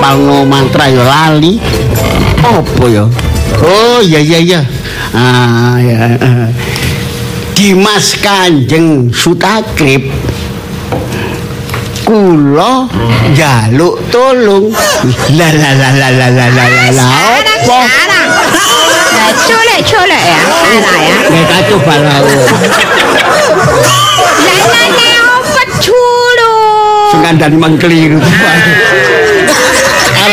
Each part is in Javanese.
ngapalno mantra ya lali. Apa ya? Oh iya iya iya. Ah ya. Eh. Dimas Kanjeng Sutakrip kula jaluk tolong. La la la la la la la. Apa? Culek culek ya. Ana ya. Nek kacu balau. Nek nek opo culu. Sing kandani mangkeliru.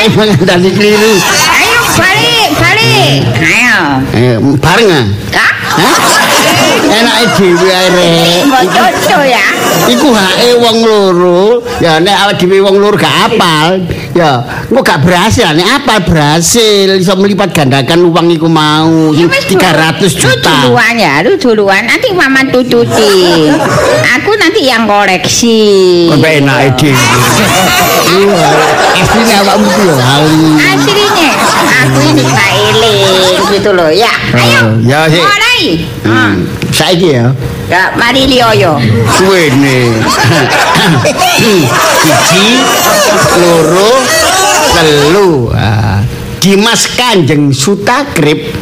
Arep ngandani keliru. Ayo balik, balik. Ayo. Eh, bareng ah. Hah? Enake dhewe mau jodoh ya? Iku hake wong loro. Ya nek awake dhewe wong loro gak apal, ya engko gak berhasil. Nek apal berhasil iso melipat gandakan uang iku mau sing 300 Lu juta. duluan ya, lu duluan. Nanti mama tututi. Aku nanti yang koreksi. Kok enake dhewe. Iya, asline awakmu ku ya lali. Aslinya aku ini Pak Eling gitu loh ya. Ayo. Ya, sih. Mulai. Hmm. Saiki ya. Ya, mari liyoyo. Suwene. Siji, loro, telu. Ah, Dimas Kanjeng Sutakrip.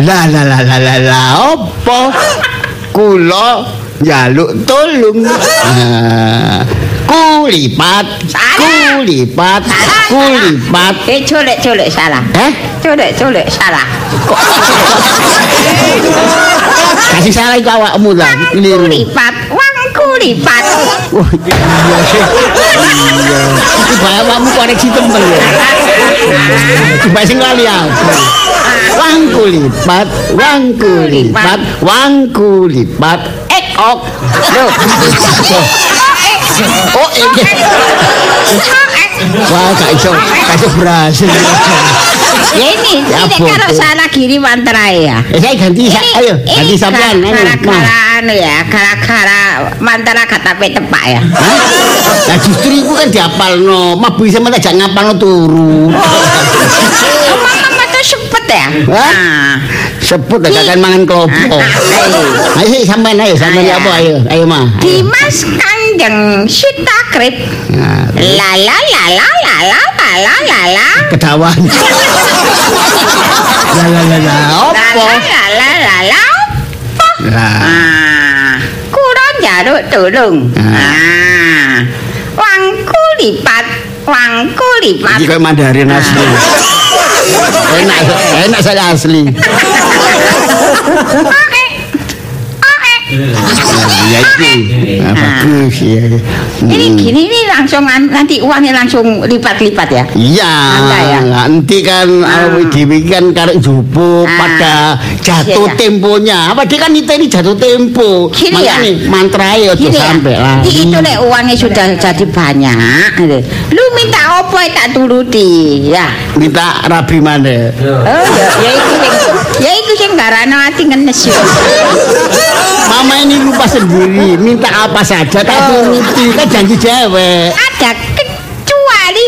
La la la la la la opo? Kula njaluk tolong. Ah, Kulipat, kulipat, kulipat. Eh, colek-colek salah. Eh? Colek-colek salah. Kasih salah itu awakmu lah. Keliru. Kulipat, wangku lipat. Wah, iya sih. Iya. Itu bae awakmu koreksi temen ya. Coba sing lali aku. Wangku lipat, wangku lipat, wangku lipat. Ek ok. Loh. Oh, ini. Wah, gak iso. Gak iso berhasil. Ya ini, ini karo salah kiri mantrae ya. Eh, saya ganti. Ayo, ganti sampean. Kara-kara anu ya, kara-kara mantra gak tepak ya. Nah, justru itu kan diapal no. Mabu bisa mana jangan ngapal no turu. Mama itu sepet ya. Nah, sepet gak akan mangan kelopo. Ah, ah, eh. Ayo, sampean ayo, sampean apa ayo. Ayo, mah. Dimas kaya Kanjeng Sitakrip. Nah, La la la la la la la la la la. kedawan. La la la la La opo? la la la la la. Lah Ah, kurang njaluk tulung. Ah. Ah. Wangku lipat, wangku lipat. iki koyo Mandarin asli. Enak enak saya asli. Oke. Ya. Nah, bagus ya. Ini Hmm. gini nih langsung an- nanti uangnya langsung lipat-lipat ya. Iya, ya? nanti kan Ah. dhewe kan karek jupo Ah. pada jatuh Iya, iya. temponya. Apa dia kan itu ini jatuh tempo. Gini ya? Makanya aja Gini ya, sampai lah. itu lek uangnya sudah jadi banyak, gitu. lu minta apa yang tak turuti, ya. Minta rabi mana? Oh ya, ya itu sing, ya itu sing garana ati ngenes yo. Mama ini lupa sendiri, minta apa saja tak Oh. turuti. Kan janji cewek. Ada kecuali,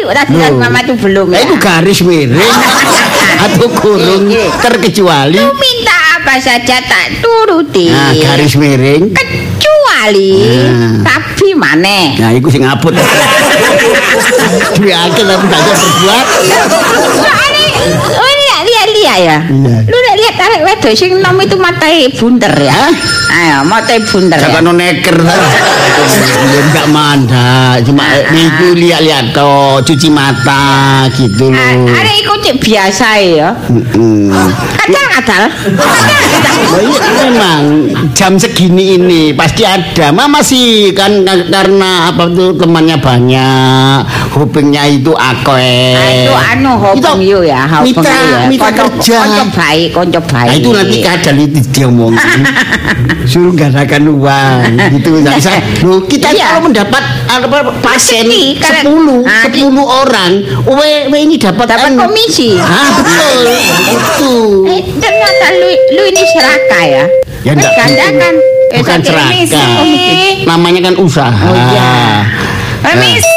Loh. mama tuh belum Nah, ya. itu garis miring atau kurung Iya, iya. terkecuali. Lu minta apa saja tak turuti. Nah, garis miring. kecuali Nah. tapi maneh. Nah, itu sing ngaput. Duwe akeh tapi gak bisa berbuat. Soalnya, oh ini lihat lihat lihat ya. Iya. Lu lihat lihat tarik wedok sing nom itu matai bunder ya. Ayo, matai bunder ya. Jangan neker. Ya enggak manda, cuma niku lihat-lihat toh, cuci mata gitu Ah, loh. Ada ikut cek biasa ya. Kadang. Nah, iya, memang jam segini ini pasti ada. Mama sih kan ka- karena apa tuh temannya banyak, hopingnya itu. Ah, itu anu Itu yo ya, mitra, yo ya. mitra Konco- kerja. Konco baik, konco baik. Nah, itu nanti kadang itu diomong. Suruh gadakan uang gitu. Saya, loh, kita Iya. kalau mendapat apa, pasien Rezeki, karena- 10, Ah, 10 orang, we, we ini dapat dapat anu. komisi. Ah, betul. Itu. Eh, ternyata lu lu ini seraka ya. Ya, enggak. Gandakan. Eh, Bukan sate komisi. seraka. Namanya kan usaha. Oh iya. Permisi.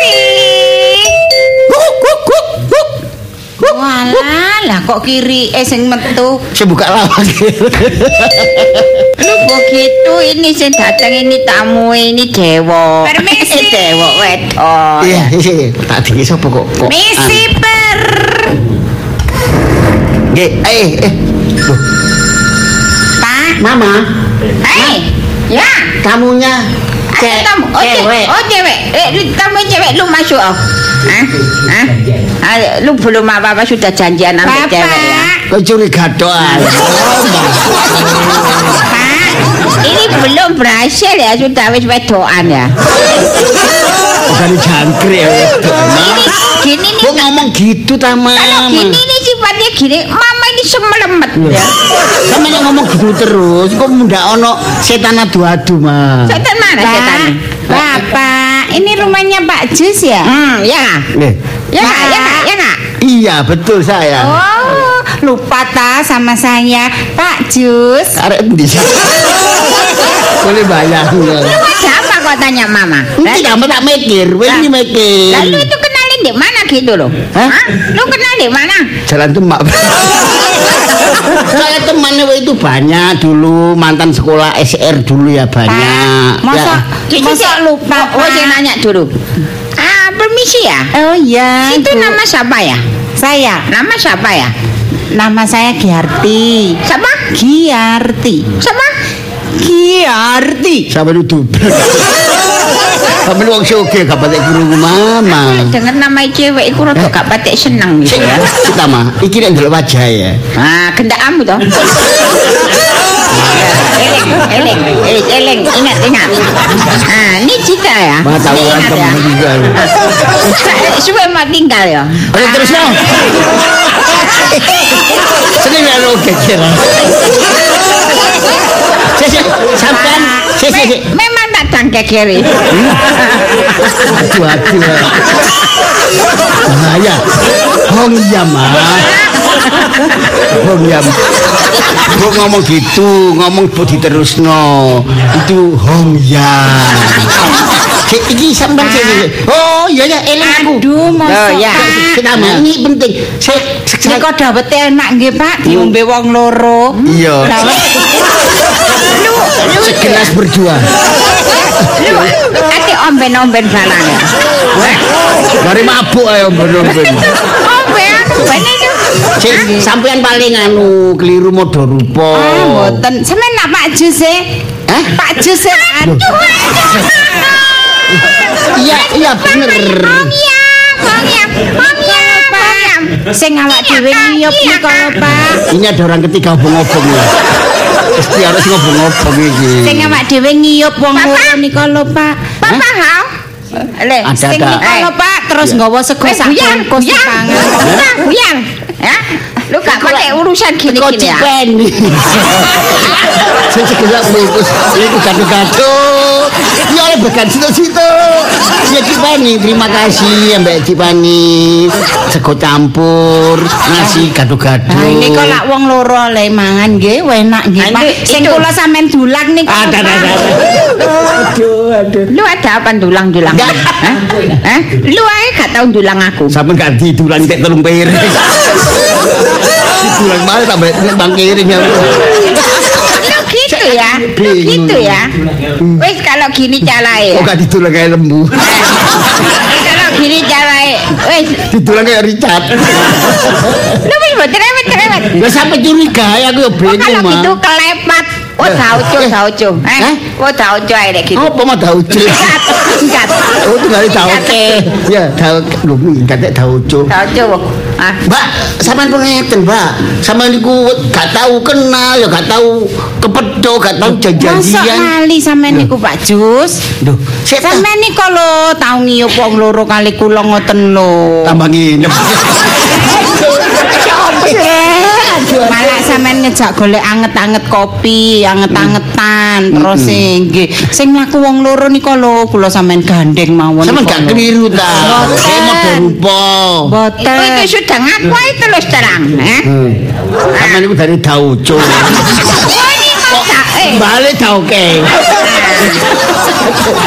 Walah. Alah kok kiri eh sing metu. Saya buka lawang. Lu begitu ini sing datang ini tamu ini dewa. Permisi. dewa wedok. Iya, iya. Tak tinggi sapa kok? Misi per. anu. Nggih, eh eh. Loh, Pak. Mama, Hei, ya. tamunya tamu. Oh, cewek. Oh, cewek. Eh, tamu cewek lu masuk. Oh. Hah? Hah? Ah, lu belum apa-apa sudah janjian sama cewek ya. Kok curiga doang? Pak, ini belum berhasil ya sudah wis wedokan ya. Bukan jangkrik ya. Ini gini nih Kok ngomong gitu ta, kalau gini nih sifatnya gini, mama ini semelemet ya. Sama yang ngomong gitu terus, kok ndak ono setan adu-adu, Ma. Setan mana setan? Pak. Bapak. Ini rumahnya Pak Jus ya? Hmm, ya. Nih. Ya, Pak. ya, ya, ya, ya. Iya, betul saya. Oh, lupa ta sama saya. Pak Jus. Arek endi? Boleh bayang. Ada apa kok tanya mama? Nanti kamu tak mikir, wes ini mikir. Lalu itu kenalin di mana gitu loh? Hah? Lu kenal di mana? Jalan Demak. Saya temannya itu banyak dulu mantan sekolah SR dulu ya banyak. Pak, masa- Ya. Masa lupa, Oh, oh, saya nanya dulu. Ah, permisi ya. Oh iya. Itu Bu. nama siapa ya? saya. Nama siapa ya? Nama saya Giarti. Siapa? Giarti. Siapa? Giarti. Sama itu. Kamu wong soge gak patek guru mama. Dengar nama cewek iku rada gak patek seneng gitu ya. Kita mah, iki nek ndelok wajah ya. Ah, kendakmu toh. Eleng, eleng, eleng, ingat, ingat. Ah, ini cita ya. Ya. kamu. Sa- Suwe mau tinggal ya. Oke terus no. Sini nek lo kecil. Sisi, sampean, sisi, sisi. Me- Memang tak tangke kiri. Aduh, aduh. Bahaya. Hong iya, mah. Hong iya. Kok ngomong gitu, ngomong buat diterusno. Itu hong ya. Cek iki sampean sini. Oh, iya ya, eling aku. Aduh, masa Oh, ya. Kita mah ini penting. Saya Ini kok dawet enak nggih Pak, diombe wong loro. Iya. Dawet segelas berdua. Ati omben-omben barang ya. Mari mabuk ayo ben-ben. Omben, omben itu. Cek sampean paling anu keliru modo rupa. Ah, mboten. Sampeyan nak Pak Jus e? Hah? Pak Jus e. Aduh. Iya, iya bener. Ya, ya, ya. Sing awak dhewe ngiyup niku lho, Pak. Ini ada orang ketiga obong-obong ya. Mesti harus ngobong-ngobong iki. Sing awak dhewe ngiyup wong loro niku lho, Pak. Papa hau. Le, Ada, Sing ada. niku lho, Pak, terus nggawa sego sak bungkus dipangan. buyang. Ya, lu gak pakai urusan Kok gini-gini ya. cipen. Saya segelap bungkus. Itu gado-gado. Ya oleh bagan situ-situ. Ya Cipani, terima kasih ya Mbak Cipani. Sego campur, nasi gado-gado. Nah, ini kok lak wong loro le mangan nggih, enak nggih, Pak. itu- Sing kula sampean dulang niku. Ada, ada, ada. Aduh, aduh. Lu ada apa dulang-dulang? Hah? Hah? Lu aja gak tau dulang aku. Sampai gak didulang tek telung piring. Didulang malah tambah bang piring ya. Ya, gitu ya. Wes kalau gini carae. Kok gak didulang kayak lembu. Kalau gini carae, wes Didulang kayak Richard. lu wis mboten rewet-rewet. Lah sampai curiga aku ya Oh, bingung kalau mah. gitu kelepat. Oh, Eh, dauco, eh, eh? Oh, dauco ae lek gitu. Apa mah dauce? Enggak. Oh, tinggal. Ya. Lho. Ah, Mbak, sampean pengeten, Mbak. Sampean niku gak tahu kenal, ya gak tahu kepedho, gak Masa janjian. lali sampean niku Pak Jus? Duh, setan Sampeyan niku lho tau ngiyup wong loro kali kula ngoten lho. tambah nginep. Malah sampean ngejak golek anget-anget kopi, anget-angetan, terus sing nggih. Sing mlaku wong loro niku lho kula sampean gandeng mawon. Sampean niku gak lho. keliru ta. Mboten. Saya model rupa. Boten. Kowe itu sudah ngaku ae terus terang, eh? Hmm. Sampean niku dari dauco. Oh, ini masa, eh, Balik ta oke.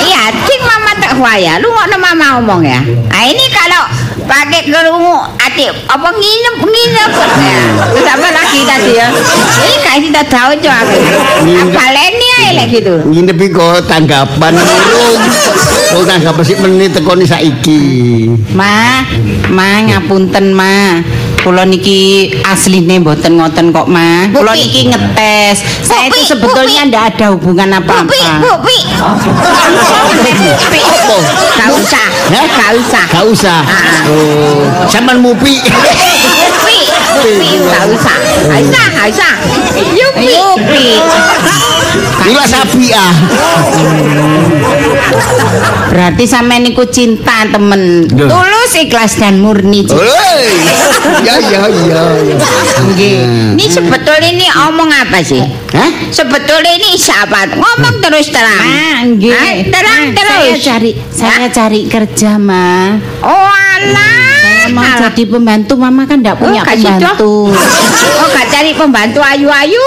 Iya, cing mama tak ya. Lu ngono mama ngomong ya. Nah, ini kalau pakai kerungu adik apa nginep nginep ya. Terus apa lagi tadi ya? Ini kayak kita tahu coba aku. Apaleni ae lek gitu. Nginep kok tanggapan urung. Oh tanggapan sik menit tekoni saiki. Ma, ma ngapunten ma. Kula niki asline mboten ngoten kok, Ma. Kula Bupi. niki ngetes. Saya Bupi, itu sebetulnya Bupi. ndak ada hubungan Bupi, apa-apa. bupi. Bupi. Gak usah, gak usah. Gak usah. Oh, sampean mupi. Gak usah. Gak usah, gak usah. Yupi. Yupi. Ila sapi ah. Berarti sampean niku cinta temen. Tulus, ikhlas dan murni. Oi. Ya ya ya. ya. Nggih. Ini sebetulnya ini omong apa sih? Hah? Sebetulnya ini siapa? Ngomong terus terang. Ma, nggih. Ah, terang Ma, terus. Saya cari saya cari kerja, Ma. Oh alah. Saya mau Alah. jadi pembantu, Mama kan ndak punya Oh, pembantu. Oh gak cari pembantu ayu-ayu?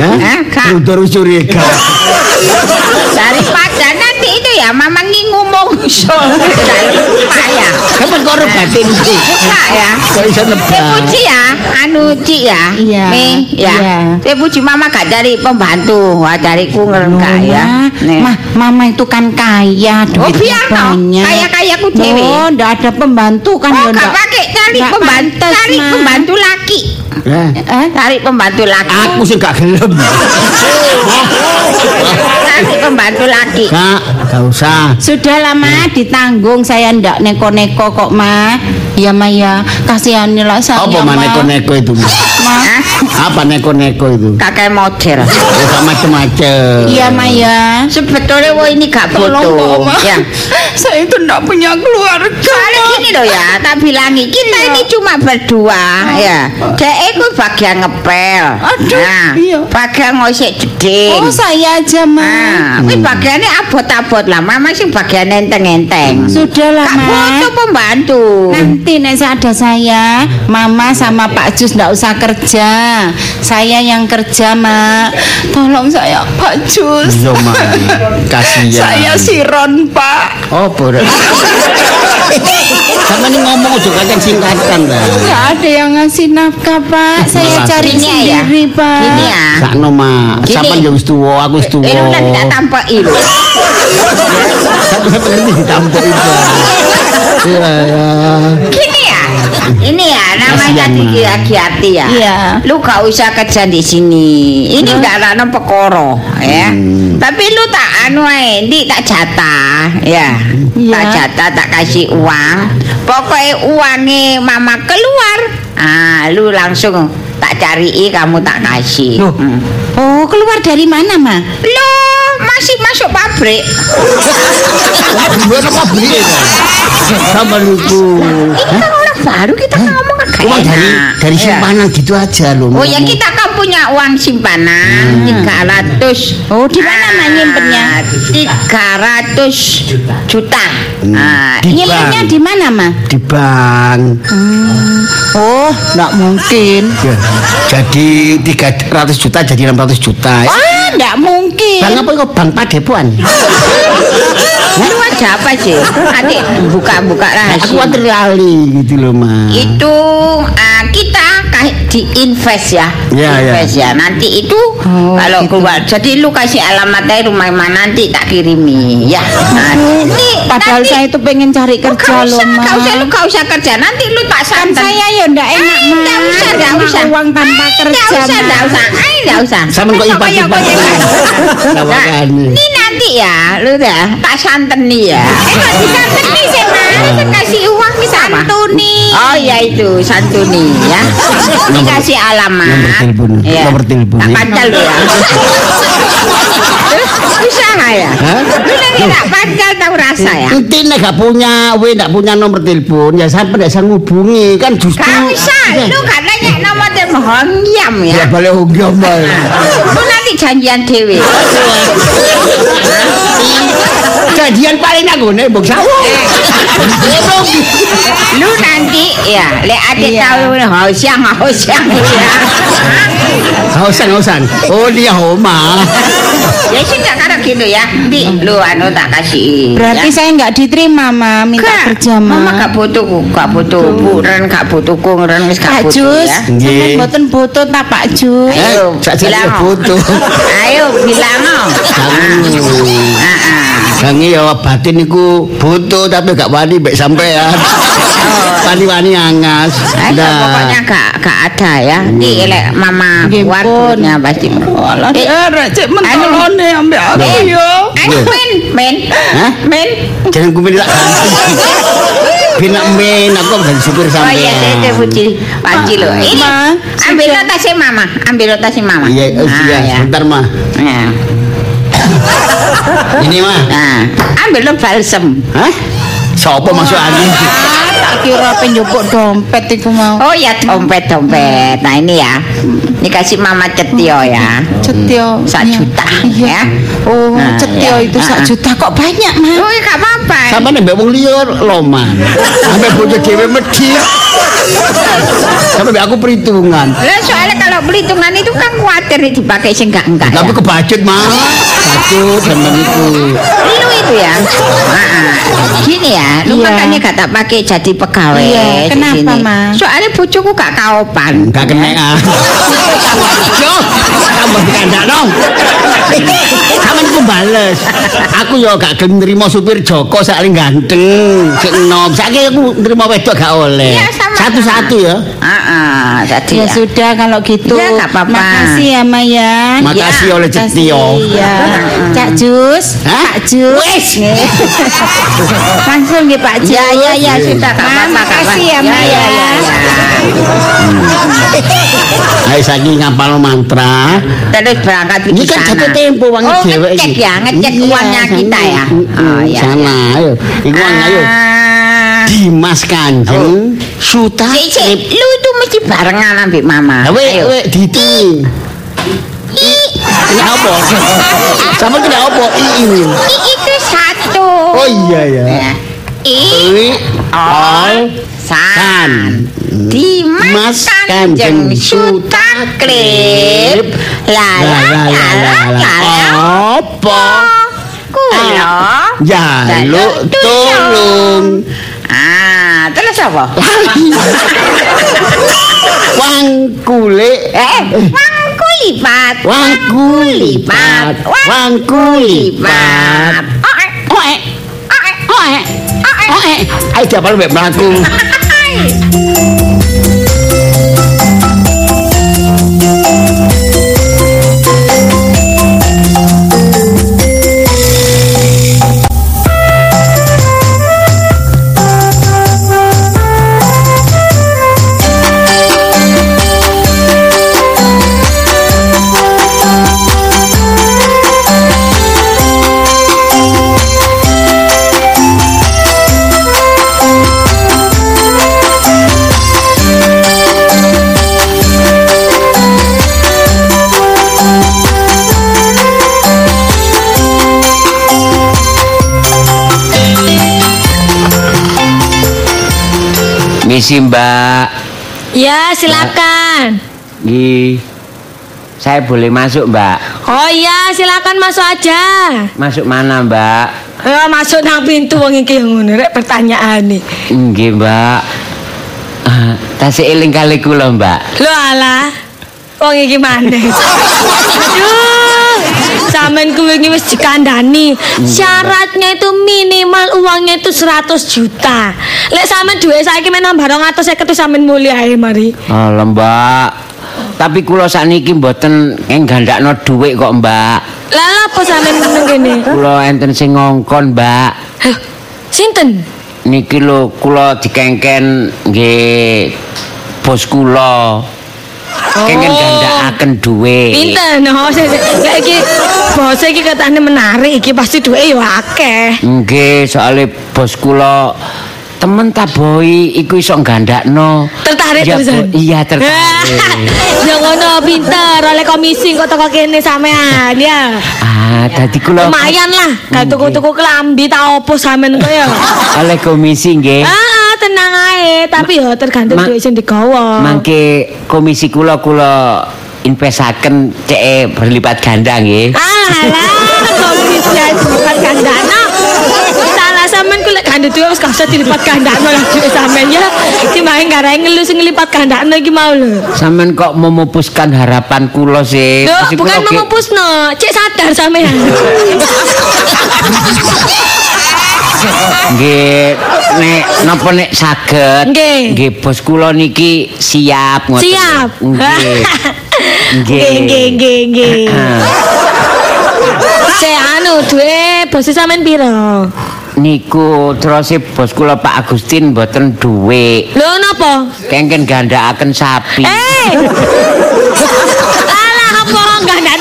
Hah? Hah? Udah curiga. daripada nanti itu ya mama ngomong lupa ya. Sampean kok rebatin sih. Buka ya. Kok iso Saya nebak? puji ya, anu Ci ya. Iya, Nih, ya. iya. Saya puji mama gak cari pembantu, wah cari kunger enggak ya. Nih. Ma, mama itu kan kaya, Oh duitnya biar no, banyak. kaya-kaya ku dewe. Oh, ndak ada pembantu kan Oh, ya, gak pakai cari pembantu, pantes, cari Ma. pembantu laki. Eh, Eh? Cari pembantu laki. Aku sih gak gelem. Cari pembantu laki. Kak, gak usah. Sudah lama ditanggung saya ndak neko-neko kok, Ma. Ya, Ma ya. Kasihanilah saya, Apa Ma. neko-neko itu? Ma. Hah? Apa neko-neko itu? Kakek model. Ya sama macem-macem. Iya, Ma ya. Sebetulnya wo ini gak butuh. Ya. Saya itu ndak punya keluarga. Soalnya gini loh ya, tak bilangi kita ini cuma berdua ya. Dek itu bagian ngepel. Aduh, Nah, iya. bagian ngosek jeding. Oh, saya aja, Ma. Nah, kuwi bagiannya abot-abot lah, mama sih bagian enteng-enteng. Sudahlah, Gak Ma. butuh pembantu. Nanti nek ada saya, Mama sama Pak Jus ndak usah kerja. Saya yang kerja, Mak. Tolong saya, Pak Jus. Iya, Ma. Kasihan. Saya siron, Pak. Oh, boleh. Sama ini ngomong aja kacang singkatan lah. Nggak ada yang ngasih nafkah, Pak. Saya Malah. cari Gini ya. sendiri, Pak. Gini ya. Sakno ma, Gini. sampean ya wis tuwa, aku wis tuwa. Eh, lu kan tak tampak ilu. Sampeyan ini ditampuk itu. Iya, ya. Gini ya. Ini ya namanya tadi hati-hati ya. Iya. Lu gak usah kerja di sini. Ini enggak ada pekoro ya. Hmm. Tapi lu tak anu ae, ndi tak jatah ya. Iya. Tak jatah tak kasih uang. Pokoknya uangnya mama keluar. Ah, lu langsung tak cari kamu tak kasih. Loh. Hmm. Oh, keluar dari mana, Ma? Lu masih masuk pabrik. Beli ya? Sama kan orang baru kita ngomong kan Uang dari dari Iya. simpanan gitu aja loh. Oh ya kita kan punya uang simpanan tiga ratus. Oh, di mana, Ma, nyimpennya? Tiga ratus juta. Ah, Di Nyimpennya bank. di mana, Ma? Di bank. Oh, nggak mungkin. Ya. Jadi 300 juta jadi 600 juta. Ah, nggak mungkin. Bank apa kok bank Padepokan? Lu aja apa sih? Adik buka-buka Aku rahasia. khawatir lali gitu loh, Ma. Itu ah, kita kayak di invest ya. Ya, ya. invest ya. Nanti itu Oh, kalau gitu. keluar. Jadi lu kasih alamatnya rumah mana nanti tak kirimi ya. Nah, ini Padahal nanti- saya itu pengen cari Lu kerja gak loh, usah, Ma. gak usah, lu gak usah kerja. Nanti lu tak Kan santan. saya ya ndak enak, Eh, Ma. nggak usah, nggak Terima usah. Uang tanpa kerja, nggak usah, Ma. nggak usah. Eh, nggak usah. Sama kok pokoknya. Sama kan. Ini nanti ya, lu dah tak santen nih ya. Eh, kok disanteni sih, Mas? Saya kasih uang nih sama. Santuni. Oh ya itu santuni ya. Dikasih alamat. Nomor telepon, Ya. nomor telepon, Tak ya. pancal lu ya. Usaha ya. Hah? Lu lagi tak pancal tahu rasa ya. Nanti nek gak punya, we gak punya nomor telepon, ya sampai gak bisa ngubungi kan justru. Gak usah, lu gak nanya nomor telepon hongyam ya. Ya balik hongyam ae. Lu nanti janjian dewe. Jadian paling aku nih sawu. Lu nanti ya, lek adik Iya. tahu hausiang hausiang ya. Hausan hausan. Oh dia homa. Ya sudah kalau gitu ya. Di lu anu tak kasih. Berarti ya. saya nggak diterima, Ma. Minta Gak, kerja, Ma. Mama gak butuh gak butuh buren gak butuh kongren wis gak Pak butuh Jus, ya. sampean Nggih. mboten butuh ta Pak Jus? Ayo, bilang. foto. Ayo bilang no. Ah, ah. Kangi ya batin niku butuh tapi gak wani mbek sampean. Wani-wani angas. Dah. pokoknya gak gak ada ya. Di lek mama Nggih, buat pun. duitnya pasti. Alah, Eh, derek cek mentolone ambek aku Men, yo. ayo men, men, Hah? men. Jangan ku minta Bina men aku dari supir Oh iya, sampean. tete puji, panci lo. Ini Ma, ambil tasnya mama, ambil tasnya mama. Iya, oh, Nah, iya, ya. sebentar mah. Nah, Ini mah. nah, ambil lo balsem. Hah? Sopo masuk angin? Ah, tak kira penjupuk dompet iku mau. Oh ya dompet dompet. Nah ini ya, ini kasih mama cetio ya. Cetio. Sak juta, Iya. ya. Oh, Nah, cetio ya. itu sak Ah, ah. juta kok banyak, Ma? Oh ya gak apa-apa. Sama nih mbak wong liur loman. Sampai bocah dewe medhit. Sampai aku perhitungan. Lah soalnya kalau perhitungan itu kan khawatir nih dipakai sih enggak enggak ya. Tapi kebacut mah. Bacut sama itu. Lu itu ya. Ah, ah. Gini ya, lu Iya. makanya gak tak pakai jadi pegawai. Iya, kenapa, sini. Ma? Soalnya bojoku gak kaopan. Gak kena ah. Yo, kamu kandak dong. Kamu itu bales. Aku yo gak gelem nrimo supir Joko saling ganteng, sik enom. Saiki aku nrimo wedok gak oleh. Iya. Satu-satu ya. Ah, ah, jadi Ya ya. sudah kalau gitu. Ya, nggak apa-apa. Makasih ya, Mayan. Makasih oleh Cetio. Ya. Cak Jus? Pak Jus. Wes. Langsung nggih Pak Jus. Ya, ya, ya, sudah gak Ma, apa-apa. makasih ya, apa-apa. Ma, ya, ya. ya, ya. Ayo saiki ngapal mantra. Terus berangkat Ini ke kan sana. jatuh tempo wangi Oh, dewek ngecek iki. ya, ngecek Iya, uangnya kita ya. Oh, ya. Sana, ayo. Iku ayo. Ah. Dimas Kanjeng Suta Cik, cik, lu itu mesti barengan ambil mama. Lah we Ayo. we diti. Ini apa? Sama kena apa? I ini. I itu satu. Oh iya ya. Ya. I I all san. Dimas Mas Kanjeng Suta Klip. La la la la la. Apa? Kulo. Jaluk tolong. Terus apa? Wang kulit. Eh, wangku lipat. Wangku lipat. Wangku lipat. Oh, eh, Oe. Oe. eh. Oe. Ayo diapal mbek mlaku. Misi Mbak. Ya, silakan. Nggih. Saya boleh masuk, Mbak. Oh iya, silakan masuk aja. Masuk mana, Mbak? Ya, masuk nang pintu wong iki yang ngono rek pertanyaan nih. Nggih, Mbak. Tasih eling kali kula, Mbak. Lho alah. Wong iki maneh. Aduh. Kuwi iki wis dikandani. Syaratnya itu minimal uangnya itu 100 juta. Lek sampean duwe saiki men nambah 250 itu sampean mulia ae mari. Alah, Mbak. Tapi kula sakniki mboten nggandakno dhuwit kok, Mbak. Lah lha apa sampean nang kene? Kula enten sing ngongkon, Mbak. Heh, Sinten? Niki lho kula dikengken nggih bos kula. Kengken gandakaken dhuwit. Pinten? Oh, sik sik. Lek iki bos iki katane menarik iki pasti duwe yo akeh. Nggih, soalnya bos kula temen taboi iku iso gandakno. Tertarik tertarik Ya, terusan. Bu. Iya, tertarik. ya ngono pinter oleh komisi kok teko kene sampean ya. Ah, dadi kula Lumayan lah, gak tuku-tuku kelambi ta opo sampean kok ya. oleh komisi nggih. Tenang ae, tapi ya tergantung duit sing digawa. Mangke komisi kula kula investaken cek berlipat ganda nggih. Alah, komisi ae bukan gandana. Salah sampean ku lek gandhe duit wis gak usah dilipat gandana lah duit sampean ya. Timbang garai ngelu sing ngelipat gandana iki mau lho. Sampeyan kok memupuskan harapan kula sih. Loh, Mesti bukan memupusno, cek sadar sampean. Nggih, nek napa nek saged? Nggih. Nggih, bos kula niki siap ngoten. Siap. Nggih. Nggih, nggih, nggih, nggih. Cek anu duwe bos sampean piro? Niku terus bos kula Pak Agustin mboten duwe. Lho napa? Kengken gandakaken sapi. Eh.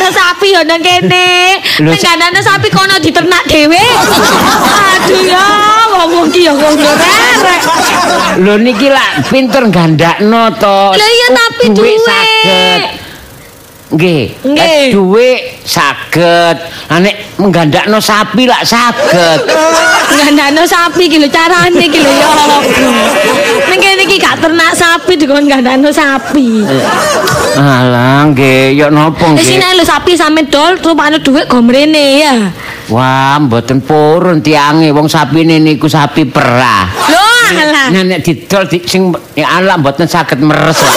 Ada sapi yo nang kene. Ada sapi kono diternak dhewe. Aduh ya, wong iki yo ngono rek. Lho niki lak pinter gandakno to. Lah iya tapi Duwe saged. Nggih. Nggih. Duwe saged. Lah nek menggandakno sapi lak saged. Enggak ada sapi iki lho carane iki lho ya. Ning kene iki gak ternak sapi dikon ada sapi. Alah nggih, ya napa Wis nggih. sini lho sapi sampe dol rupane dhuwit go mrene ya. Wah, mboten purun tiange wong sapine niku sapi perah. Lho alah. Nah, nek didol di, sing ya alah mboten saged meres lah.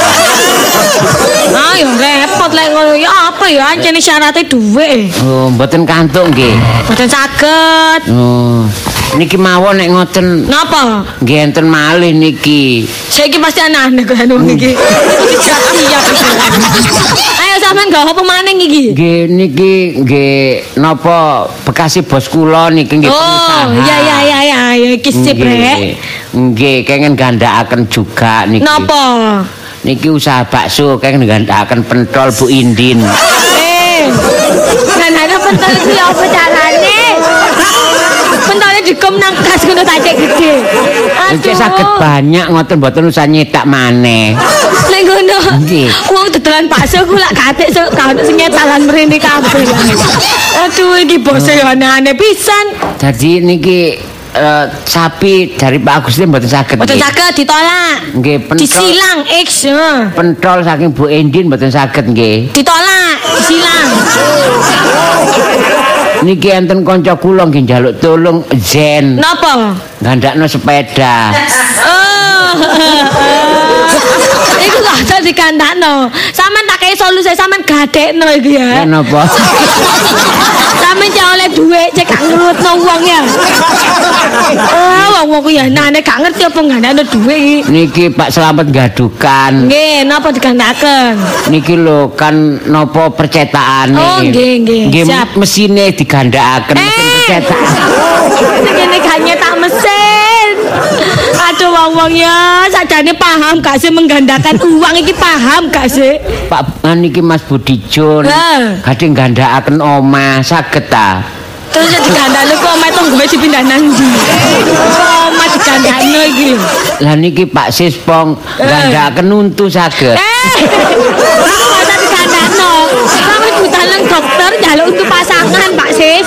Ah yo repot lek ngono ya apa ya ancene syaratnya dhuwit. Oh, mboten kantuk nggih. Boten saged. Oh, niki mawon nek ngoten Napa? nggih enten malih niki. Saiki pasti aneh-aneh kok anu iki. Iki siap Ayo sampean gak apa maning iki? Nggih niki nggih napa bekasi bos kula niki nggih Oh, iya iya iya iya ya iki sip rek. Nggih. Kengen gandakaken juga niki. Napa? Niki usaha bakso kengen gandakaken pentol Bu Indin. Eh. Ana pentol iki apa carane? Pentolnya dikom nang kas ngono tak cek gede. Iki saged banyak ngoten mboten usah nyetak maneh. Lek ngono. Nggih. Wong dodolan bakso ku lak katik sok kau sing nyetalan mrene kabeh. Aduh iki bose yo aneh-aneh pisan. Jadi niki eh, sapi dari Pak Agustin mboten saged. Boten nggih. saged ditolak. Nggih, pentol. Disilang X. Pentol saking Bu Indin mboten saged nggih. Ditolak, disilang. Niki enten kanca kula nggih njaluk tulung Zen Napa? gandakno sepeda. Oh. Iku gak usah dikandakno. Sampeyan tak kei solusi sampeyan gadekno iki ya. Ya napa? Sampeyan cek oleh dhuwit cek gak ngrutno wong ya. Oh, wong ku ya nane gak ngerti apa gandakno dhuwit iki. Niki Pak Slamet gadukan. Nggih, napa digandakaken? Niki lho kan napa percetakane. Oh, nggih, nggih. Siap. mesine digandakaken mesin Eh. percetak. Kene gak nyetak mesin. Wong-wong ya, sajane paham gak sih menggandakan uang iki paham gak sih? Pak ah, niki Mas. Lah. Kadhe gandakaken omah saged ta. Terus ya digandakno kok omahe tong gue dipindah nang ndi? Omah digandakno iki. Lah niki Pak Sispong gandakaken untu saged. Eh. Masa digandakno. Dokter njaluk untuk pasangan, Pak Sis.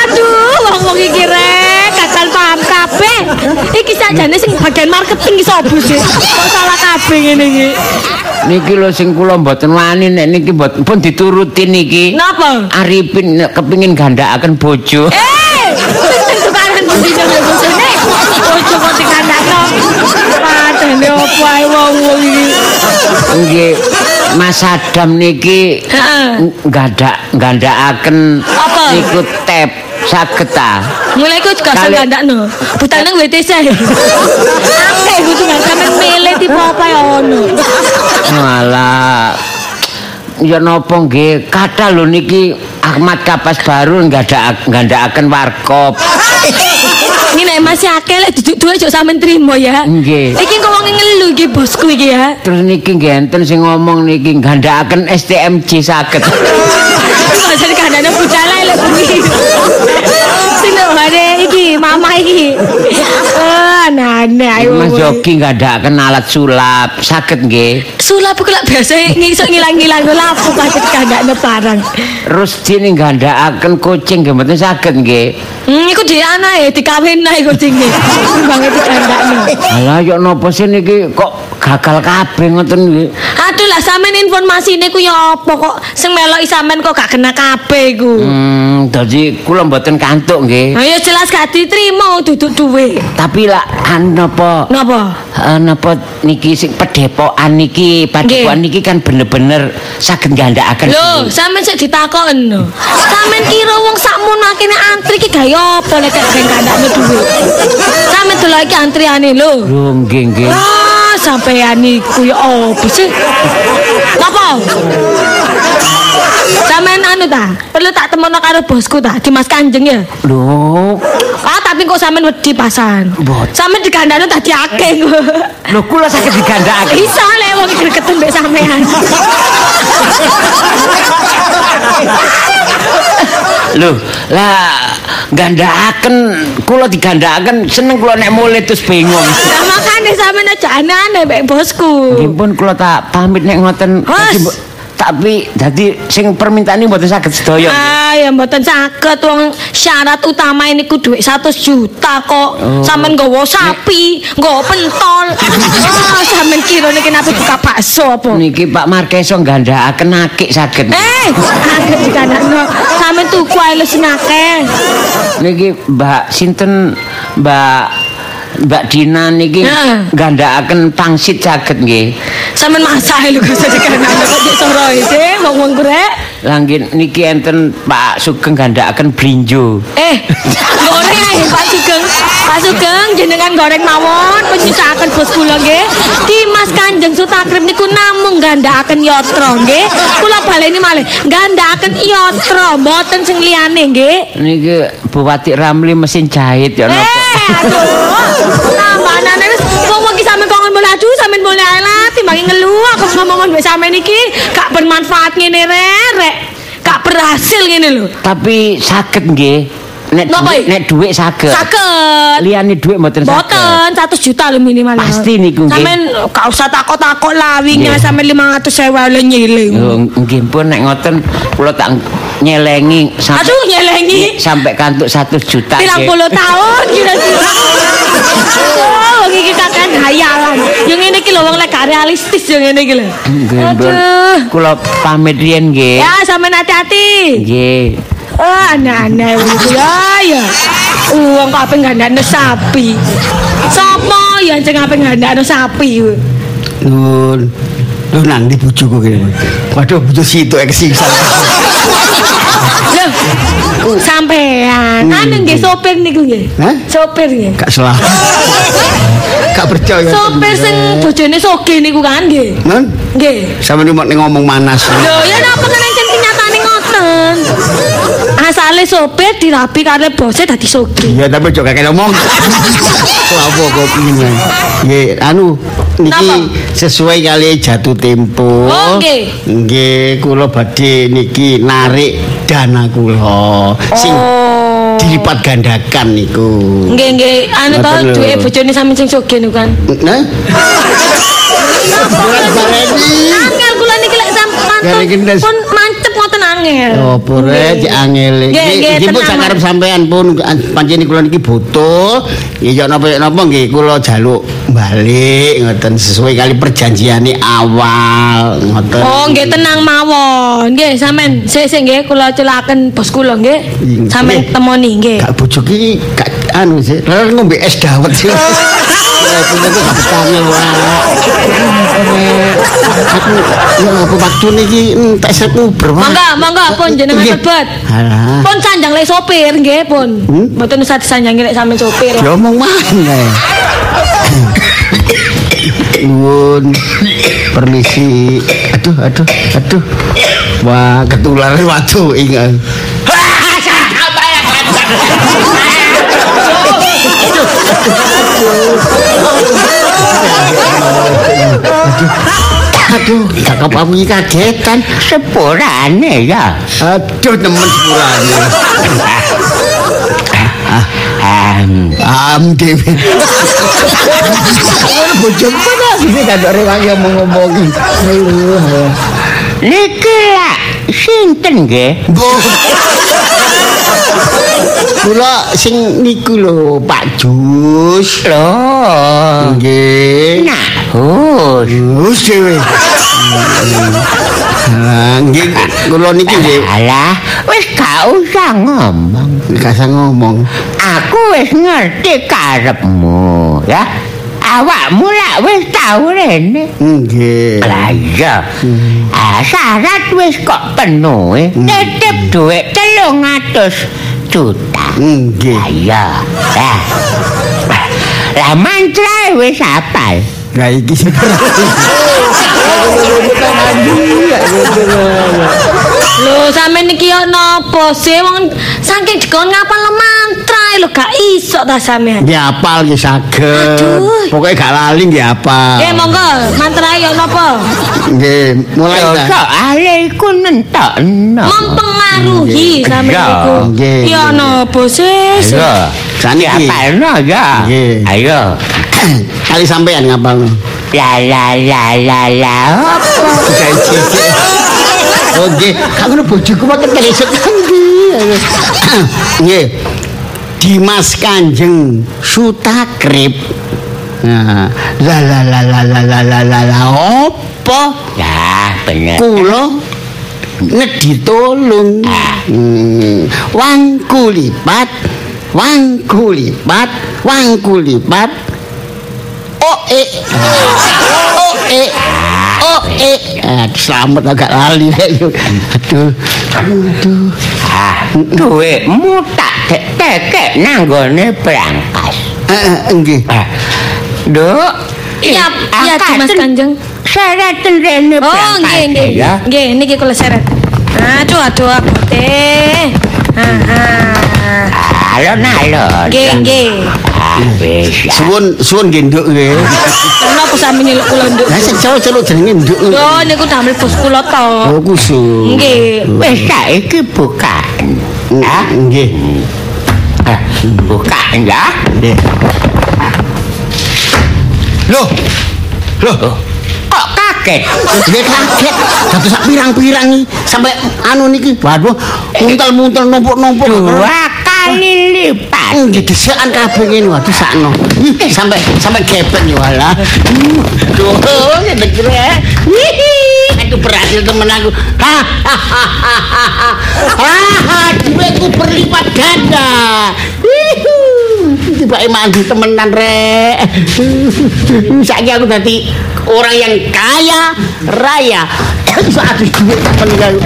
Aduh, Iki sakjane sing bagian marketing ki sapa sih? Kok salah kabeh ngene iki. Niki lho sing kula mboten wani nek niki mboten pun dituruti niki. Napa? Arifin nek kepingin gandakaken bojo. Eh, sing tukaran budi nang bojone. Bojo kok dikandakno. Padane opo ae wong-wong iki. Nggih, Mas Adam niki Heeh. gandak gandakaken niku tap saged ta. Mulai ku juga Kali- sandakno. Butan nang WTC. Akeh kudu nggak sampe milih tipe apa ya ono. Walah. Ya napa nggih, kata lho niki Ahmad Kapas baru nggadak gandakaken warkop. Ini nek masih akeh lek duduk duwe aja sampean trimo ya. Nggih. Iki kok wong ngelu iki bosku iki ya. Terus niki nggih enten sing ngomong niki gandakaken STMJ saged. Gak jadi kandane bocah lae bare iki iki. Eh ayo. Mas Yogi ngandakaken alat sulap, saged nggih. Sulap kok lak biasa ngisuk ngilang-ngilang lapo kate kandakne barang. Rusdi ning ngandakaken kucing nggih mboten saged nggih. Hmm, iku di anae dikawin nae kucinge. Banget dikandakne. Alah yo napa sih niki kok gagal kabeh ngoten nggih. Aduh lah sampean informasine ku ya apa kok sing meloki sampean kok gak kena kabeh iku. Hmm, dadi kula mboten kantuk nggih. Nah ya jelas gak diterima duduk duwe. Tapi lah an napa Napa? eh, napa niki sing pedepokan niki padepokan niki kan bener-bener saged ngandakaken. Lho, sampean sik ditakoken lho. Sampean kira wong sakmono akene antri ki gawe apa lek gak ben kandakne duwe. Sampean delok iki antriane lho. Lho nggih nggih. Ah, sampean iku ya apa sih? Napa? Sampean anu ta? Perlu tak temono karo bosku ta, Dimas Kanjeng ya. Lho, Ah, tapi kok sampean wedi pasan. Mbot. Sampean dikandani tadi akeh. lho kula saged digandakaken. Bisa lek wong gregeten mbek sampean. Lho, lah gandakaken kula digandakaken seneng kula nek mulih terus bingung. Lah makane sampean aja aneh-aneh mbek bosku. Nggih pun kula tak pamit nek ngoten. Mas. Tapi dadi sing permintaan ini mboten saged sedaya. Ah, ya mboten saged wong syarat utama ini ku dhuwit 100 juta kok. Sampeyan nggawa sapi, nggawa pentol. Ah, sampeyan kira niki nape buka bakso apa? Niki Pak Markeso gandakaken akik saged. Eh, dikanakno. Sampeyan tuku ae lho sing akeh. Niki Mbak sinten Mbak Mbak Dina niki Heeh. gandakaken pangsit saged nggih. Sampeyan masak lho kok dikanakno kok dik soro sih wong-wong grek. Lah niki enten Pak Sugeng gandakaken blinjo. Eh, goreng ae Pak Sugeng. Pak Sugeng jenengan goreng mawon penyisakaken bos kula nggih. Dimas Kanjeng Sutakrip niku namung gandakaken yatra nggih. Kula baleni malih, gandakaken yatra mboten sing liyane nggih. Niki Bupati Ramli mesin jahit ya napa? Eh, aduh. Tambanane wis wong iki sampean kok ngomong aduh sampean ae lah timbangi ngeluh aku ngomong mbek sampean iki gak bermanfaat ngene rek. Gak berhasil ngene lho. Tapi saged nggih. Nek Napa, duit, I? nek duit saged. Saged. Liyane duit mboten saged. Boten 100 juta lho minimal. Pasti niku, nggih. Sampeyan gak usah takut-takut lah wingi Nggih. sampe 500 sewa le nyiling. Yo nggih pun nek ngoten kula tak nyelengi sampai Aduh nyelengi. sampai kantuk 100 juta. Pirang nggih. puluh tahun kira-kira. Oh, iki kakan hayalan. Yang ngene iki lho wong lek gak realistis yang ngene iki lho. Aduh. Kula pamit riyen nggih. Ya, sampean hati-hati. Nggih. Oh, aneh-aneh iki ya ya. Uang kok ape gandane sapi. Sopo ya sing ape gandane sapi? Nun. Lho nang di bojoku kene. Waduh bojo situ ek siksa. Loh, sampean. Anu nggih sopir niku nggih. Hah? Sopir nggih. Gak salah. Gak percaya. Sopir sing bojone soge niku kan nggih. Nun, Nggih. sama ini mau ngomong manas. Lho, ya napa kan sopir dirapi karo bose dadi soge. Ya tapi juga kayak ngomong. Kelapa kopinya. Nggih, anu niki sesuai kali jatuh tempo. Oh, nggih. Nggih, kula badhe niki narik dana kula sing Oh. dilipat gandakan niku. Nggih nggih, anu to duwe bojone sampeyan sing soge niku kan. Nah. Angel kula niki lek Gare gendhes. sampeyan pun mancep ngoten angel. Oh, pure di angel iki. Iki pun sakarep Mas. sampean pun pancen kula niki butuh. Ya napa napa nggih kula jaluk balik ngoten sesuai kali perjanjiane awal ngoten. Oh, nggih tenang mawon. Nggih, sampean sik sik nggih kula celaken bos kula nggih. Sampeyan temoni nggih. Gak bojo ki gak anu sih. Ngombe es dawet sih. Aku ya apa waktu niki entek set Uber wah. Mangga, mangga pun jenengan sebut. Pun sanjang lek sopir nggih pun. Hmm? Mboten usah disanjangi lek sampeyan sopir. Diomong mana? Nuwun. Permisi. Aduh, aduh, aduh. Wah, ketularan waduh ingat. Aduh, cakap apa ini kagetan. Sepurane ya. Aduh, temen sepurane. ah, Am. Am dhewe. Ngono bojoku mana sih gak rewangi ngomong-ngomongi. Ayo. Niki lak sinten nggih? Mbok. Kula sing niku lho Pak Jus. Loh. Nggih. Nah, hus. Jus dhewe. Nah, nggih kula niki nggih Alah, wis gak usah ngomong. kasar ngomong. Aku wis ngerti karepmu, ya. Awakmu lak wis tau rene. Nggih. Lah iya. Ah, syarat wis kok penuh. eh. Titip dhuwit 300 juta. Nggih. Lah iya. Lah. Lah mantra wis apal. Lah iki sing Lho, sampean iki yo napa sih wong saking dikon ngapal lho gak iso ta sampean. Nggih apal ki saged. Pokoke gak lali nggih apal. Nggih monggo, mantrae yo napa? Nggih, mulai ta. Yo ae iku nentok. Mempengaruhi sampean iku. Yo napa sih? Yo. Jane apa ana gak? Nggih. Ayo. Kali sampean ngapal. Ya la la la la. Oke, kagono bojoku mau ketelesuk kendi. Nggih. Dimas Kanjeng Sutakrip. Nah, la la la la la la la la la opo? Ya, bener. Kula ngedi tolong. Hmm, wangku lipat, wangku lipat, wangku lipat. Oh eh, oh eh, oh eh. Ah, selamat agak lali aduh, aduh, aduh. Ah, duitmu tak tekek nanggone berangkas. Eh, eh, enggih. Ah, Duk, Iya, iya Dimas Kanjeng. Syaratan rene Oh, nggih nggih. ya. Nggih, niki kula syarat. Aduh, aduh abote. Ah, ah. Alon-alon. Nggih, nggih. Ah, ya. Suwun suwun nggih nduk nggih. Napa sampe nyeluk kula nduk? Lah sing celuk-celuk jenenge nduk. Lho, niku damel bos kula to. Oh kusu. Nggih. Wis saiki bukaan. Ah, Nggih. ah, bukaan ya. Nggih. Loh. Loh. Kok kaget? Nggih kaget. Dados sak pirang-pirang iki sampai anu niki. Waduh, muntel-muntel numpuk-numpuk. Dua kali lipat. Nggih desekan kabeh ngene waduh sakno. Ih, Sampai sampai gepeng ya walah. Duh, ngene kira. Aduh berhasil temen aku. Ha ha ha berlipat ganda. Hihu. Tiba mandi temenan rek. Saiki aku dadi orang yang kaya raya. Iso adus duit temen karo.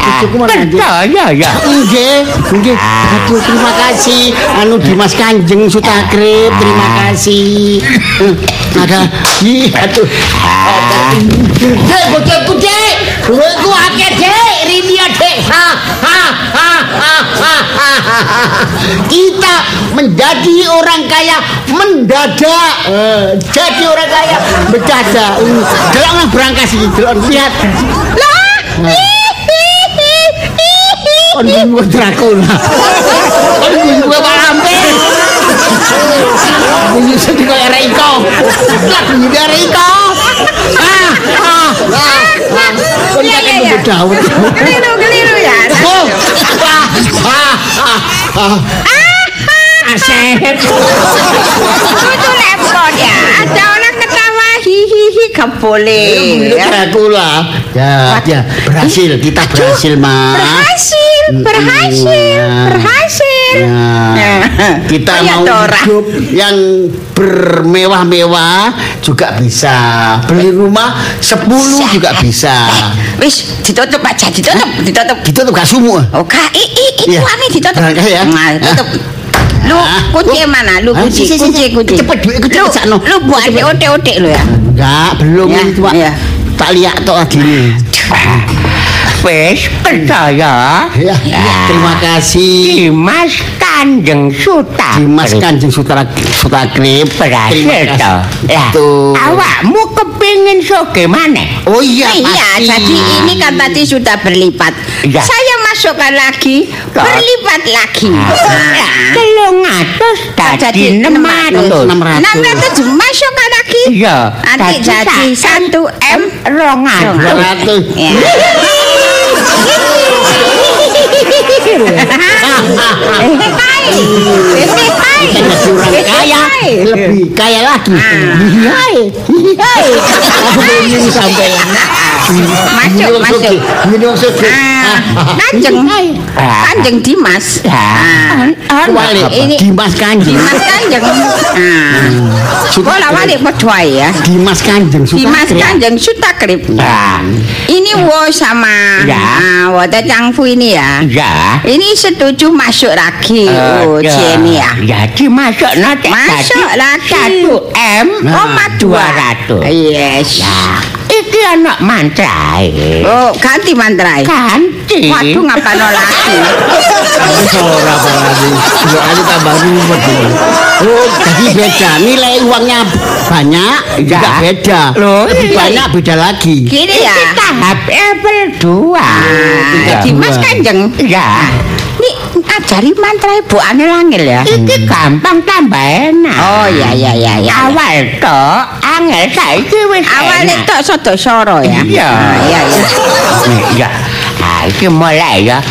Cucuku mana anjing? Percaya ya. Nggih, nggih. Aduh, terima kasih. Anu Dimas Kanjeng Sutakrip, terima kasih. Ada, ih, aduh. Dek, bojoku, Dek. Kita menjadi orang kaya mendadak. Eh, jadi orang kaya mendadak. Uh, Delok berangkas iki, delok lihat. Lah, Kon gue Dracula. Kon gue. Bunyi sedih. Lah bunyi dia Reiko. Ah, ah, ah. Kon Iya, kakek iya, iya. Keliru, keliru ya. Oh. Asep. Itu repot ya. Ada orang ketawa hihihi gak boleh. ya. Dracula. Ya, ya, berhasil. Kita berhasil, Mas. Berhasil, berhasil, Iya. Berhasil. Ya, kita mau Dora. hidup yang bermewah-mewah juga bisa. Beli rumah 10 juga bisa. Wis ditutup aja, ditutup, ditutup. Gitu tuh gak sumu. Oh, kak, i, i, i, Iya. tuane ditutup. Ya. Nah, tutup. Lu Ah. kunci mana? Lu Ah, kunci, si, si, si. kunci, kunci. Cepet, duitku cepet, Lu, sakno. lu buat otek-otek lu ya. Enggak, belum Ya, ini cuma iya. tak lihat tok gini. Wis percaya. Ya, terima kasih. Dimas Kanjeng Suta. Dimas Kanjeng Sutra Sutakrip. berhasil toh. kasih. Lah, Betul. awakmu kepingin so gimana? Oh iya, Iya, jadi ini kan tadi sudah berlipat. Iya. Saya masukkan lagi, berlipat lagi. Nah, telung atus dadi Jadi enam atus 600 masukkan lagi. iya Nanti jadi 1 M rong atus Ya. Curang kaya, lebih kaya lagi. Hihai, hihai. Aku ingin sampai Masuk, masuk. Ini maksud. Ah, Kanjeng Kanjeng Dimas. Ah, Walik, ini Dimas Kanjeng. Dimas Kanjeng. Ah. Bola walik padha ya. Dimas Kanjeng Dimas. Kanjeng Sutakrip. Ah. Ini wo sama Ya. ah, Wada Cangfu ini ya. ya Ini setuju masuk lagi. Oh, Ada. Cieni ya. Jadi masuk nanti Masuk lagi. satu M Koma dua ratus. Yes. Ya, iki anak mantrai. Oh, ganti mantrai. Ganti. Waduh ngapa no lagi? Ora apalagi. Dua kali tambah ruwet. ini. Oh, jadi beda. Nilai uangnya banyak, juga Ya. beda. Loh, Lebih iya. banyak beda lagi. Gini ya. Iki tahap level dua. Ah, Dimas dua. Kanjeng. Ya, Nih ngajari mantra ibu angel angel ya. iki gampang tambah enak. Oh ya ya ya ya. Awal to angel saiki wis enak. tok soto soro ya. Iya. Ah, Iya iya. Nih, Ya. Ah, iki mulai ya.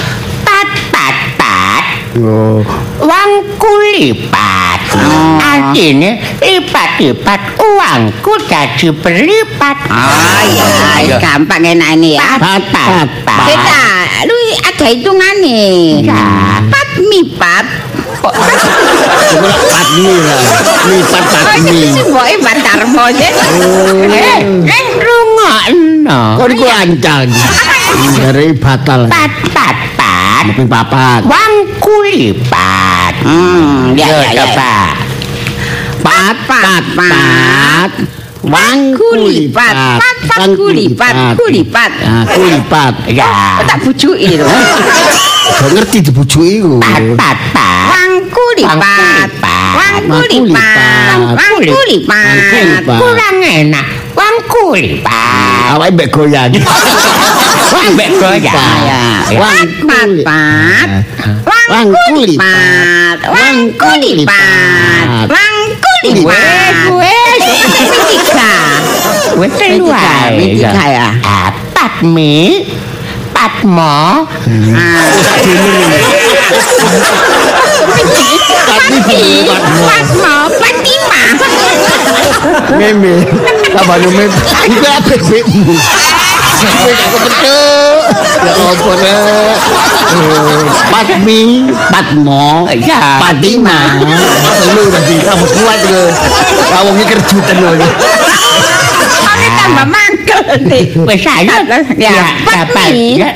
Pat pat pat. Oh, Wang kulipat. Oh. Artinya lipat-lipat uangku jadi berlipat. Oh ya, gampang enak ini ya. Pat pat pat. Lu ada hitungannya. Ya. Pat mi pat. cuma patmi lah. Lipat Oh, patmi. itu sih boy. Eh, eh rungokno. Kok niku ancang. Dari batal. Pat pat pat. Tapi papat. Wang kulipat. Hmm, ya ya ya. Pat pat pat. Wang kulipat, pat pat Wang kulipat, kulipat. Ah, kulipat. Ya. Tak bujui lho. Gak ngerti dibujuki ku. Pat pat pat. Wang kulipat, wang kulipat, wang kulipat. kulipat. Kurang enak. Wang kulipat. Awake mbek goyang. Wang mbek goyang. Ya. Wang Pat pat, wang Wang kulipat, wang Tiga. wes telu Tiga, ae. tiga ya. Ah, Patmi, Patmo, Pati, Patmo, Patima. Meme. Tambah meme. Iku apa Ya apa rek? Eh, Patmi, Patmo, Ya. Patima. Lu udah di kamu kuat lho. Wong iki kerjutan lho. Kami tambah mangkel nih. wes ayo. Ya, Patmi, Ya.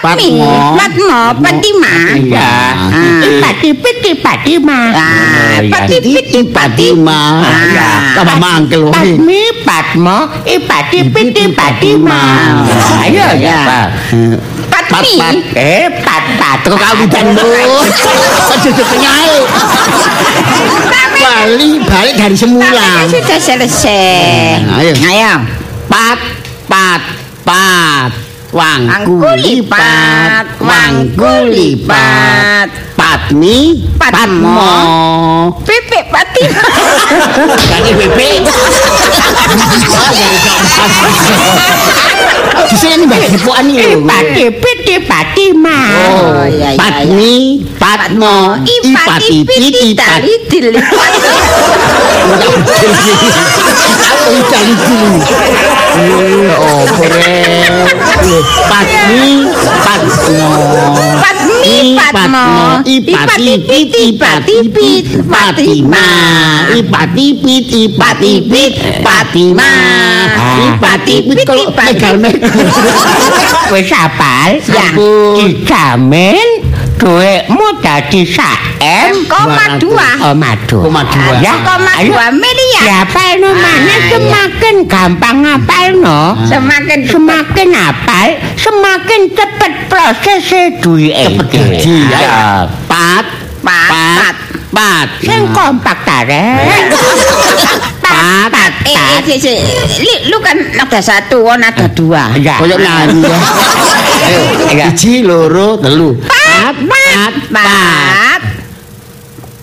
Patmi, Patmo. Patmo, Patima. Ya. Ah. Pati piti patima. Ah, Pati Titi Patima. Ah. Tambah mangkel wong. Patmi, Patmo, ipati piti patima. Ayo ya, Ya. Pak. Patmi. Pat, Eh, pat pat. Kok kawitan lho. Aja penyae. Bali balik dari semula. Tapi sudah selesai. Ayo. Ayo. Pat pat pat. Wang Wangku lipat, wangku lipat. Patmi, Patmo. Patmo. Pipik Patima. Kali bebek. Di sini mbak Dipuan ini lho. Ipati piti patima. Oh, iya, iya, Patmi, Patmo, Ipati, Piti, tali Pati. dilipat. Aku cari dulu. Oh, keren. Patmi, Patmo. Patmi, Patmo. Ipati, Piti, Pati, Pit, Patima. Ipati, Pit, Ipati, Pit, Patima. Ipati, Pit, kalau megal-megal. Wis apal? Ya. Dijamin duitmu dadi saem Koma dua. koma dua. Koma dua. Ya, Koma dua miliar. Ya apalno mana Ah, semakin gampang apalno. Semakin Semakin apal, semakin cepet proses duit Cepet gaji, ya. Pat, Pat, pat, pat. Sing kompak tarek. Pat, pat, Eh, eh, si, si. Li, lu kan ada satu, oh ada dua. Ya. Koyok nyanyi ya. Ayo, siji, loro, telu. Pat, pat, pat.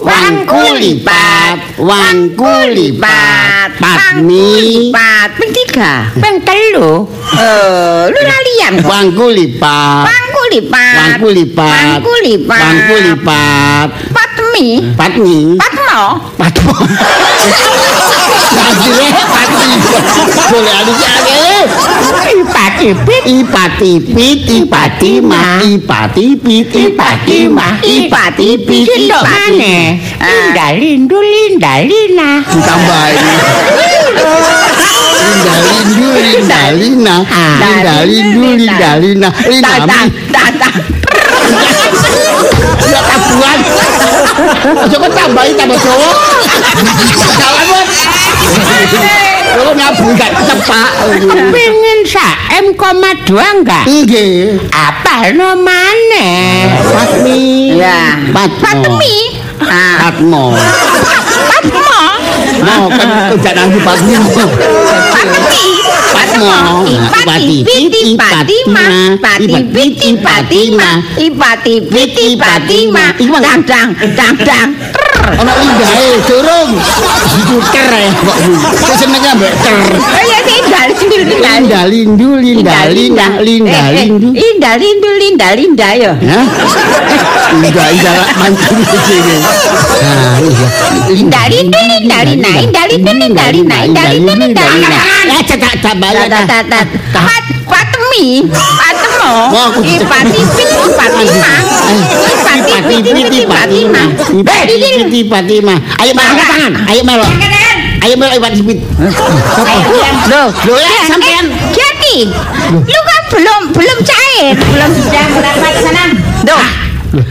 Wangku lipat, wangku lipat, patmi, Pat, ping tiga. Ping telu. Eh, lu lalian kok. wangku lipat, Wangku lipat. wangku lipat, Wangku lipat. wangku lipat, Patmi. patmi, Patmo. patmo. Akhirnya patmi. Boleh adik-adik. Ipatipit, ipatipit, ipatima, ipatipit, ipatima, ipatipit, ipatima. Linda lindu linda lina. Ditambahin. Linda lindu, linda lina, linda lindu, linda lina, linda Tata, tata. Ya tabuhan. Aja kok tambahin tambah Jawa. Salah bos. Lo nyabu gak cepak. Pengen sa M koma dua enggak? Nggih. Apa no maneh? Patmi. Ya. Patmi. Ah, Patmo. Patmo. Mau kan udah nanti Patmi. Patmi. Patmo. Ipati piti patima, pati piti patima, ipati piti patima, dang dang dang dang. Ono lindahe durung. Duker ya kok. Kok senenge mbek cer. Oh ya sih dal Linda lindu linda linda linda lindu. Linda lindu linda linda yo. Hah? Linda linda mancing di sini. Nah, iya. Linda lindu linda linda linda lindu linda linda linda lindu linda linda. Ya cetak tambah ya. Tat tat tat. Pat patemi, patemo. Mau aku cek. Ipati piti patima. Ipati piti piti patima. Ipati piti patima. Ayo melo tangan. Ayo melo. Ayo melo ipati piti. Loh, loh ya sampean. Jadi, lu kan belum belum cair, belum sudah mendapat sana. Duh,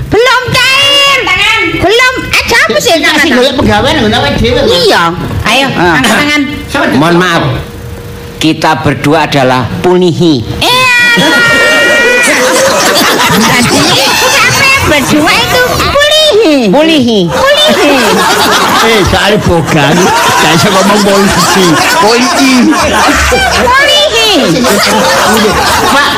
belum cair. Tangan. Belum. Eh, siapa sih Kasih tangan? golek pegawai ngono wae dhewe. Iya. Ayo, angkat tangan. Mohon maaf. Kita berdua adalah punihi. Iya. Jadi, sampai berdua itu pulihi. Pulihi. Pulihi. Eh, soalnya bogan. Gak iso ngomong polisi. Polisi. Pulihi. Pak,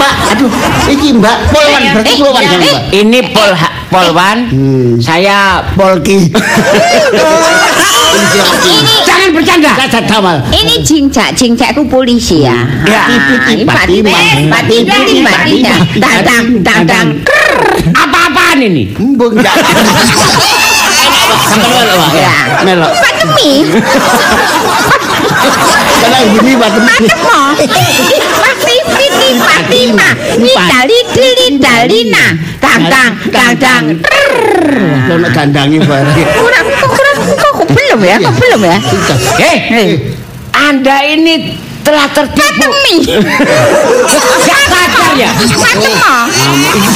Pak, aduh, iki Mbak Polwan berarti Eh, Polwan eh, kan, eh. Mbak? Ini Pol Polwan. Hmm. Saya Polki. jangan bercanda. Cacat tawal. Ini cincak, cincakku polisi ya. Ya. Ah, ini pati, pati, pati, pati, Apa-apaan ini? Embung enggak. Sampai melo, Pak. Ya. Melo. Patemi, Kalau gini lidali, lidalina, dadang. Ono dandangi bareng. Kurang, kok kurang, kok kok belum ya, kok belum ya? Eh, Anda ini telah tertipu. Gak sadar ya? patemo,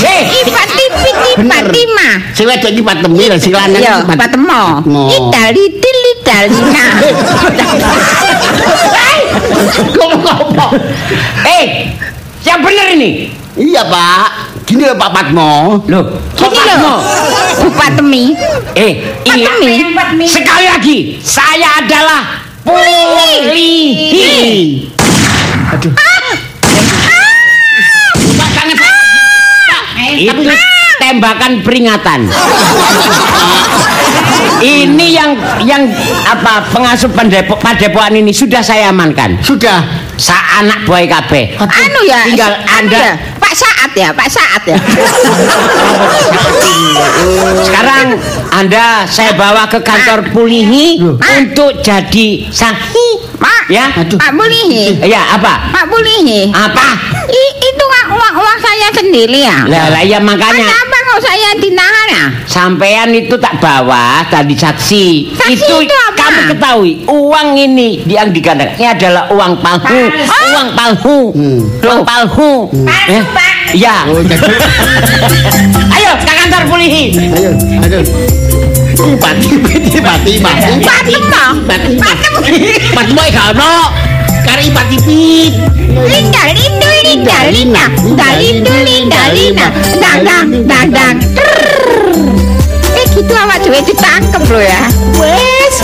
Eh. Sing wedok iki patemi lho, sing lanang iki pat- patemo. Eh, yang benar ini. Iya, Pak. Gini lho Pak Patmo. Loh, kok Gini Patmo? loh, Bu Patemi. Eh, ingat. Patemi. Sekali lagi, saya adalah Pulihi. Aduh. Pak tangan Pak. Itu tembakan peringatan. Ini yang yang apa pengasuh pendepo, padepokan ini sudah saya amankan. Sudah. Sa anak buah kabeh. Anu ya, Tinggal anu Anda ya, Saat ya, Pak Saat ya. Sekarang Anda saya bawa ke kantor Pulihi untuk jadi saksi. Pak, Ya. Pak Bulihi. Ya, apa? Pak Bulihi. Apa? I- itu uang uang saya sendiri ya. Lah, lah ya makanya Kenapa kok saya ditahan ya? sampean itu tak bawa tadi saksi. Saksi itu apa? kamu ketahui uang ini yang digandakan ini adalah uang palsu, uang palsu, uang palsu. Palsu, Eh, Pak. Ya. Oh, Ayo ke kantor Pulihi. ayo, ayo. Pati piti pati pati Patemo. pati Patemo. pati boy kano kari pati pit Linda, lindu, linda, lina. Da, lindu, linda, lina. Dadang, dadang. Eh gitu awak cewek ditangkep lo ya. Wes.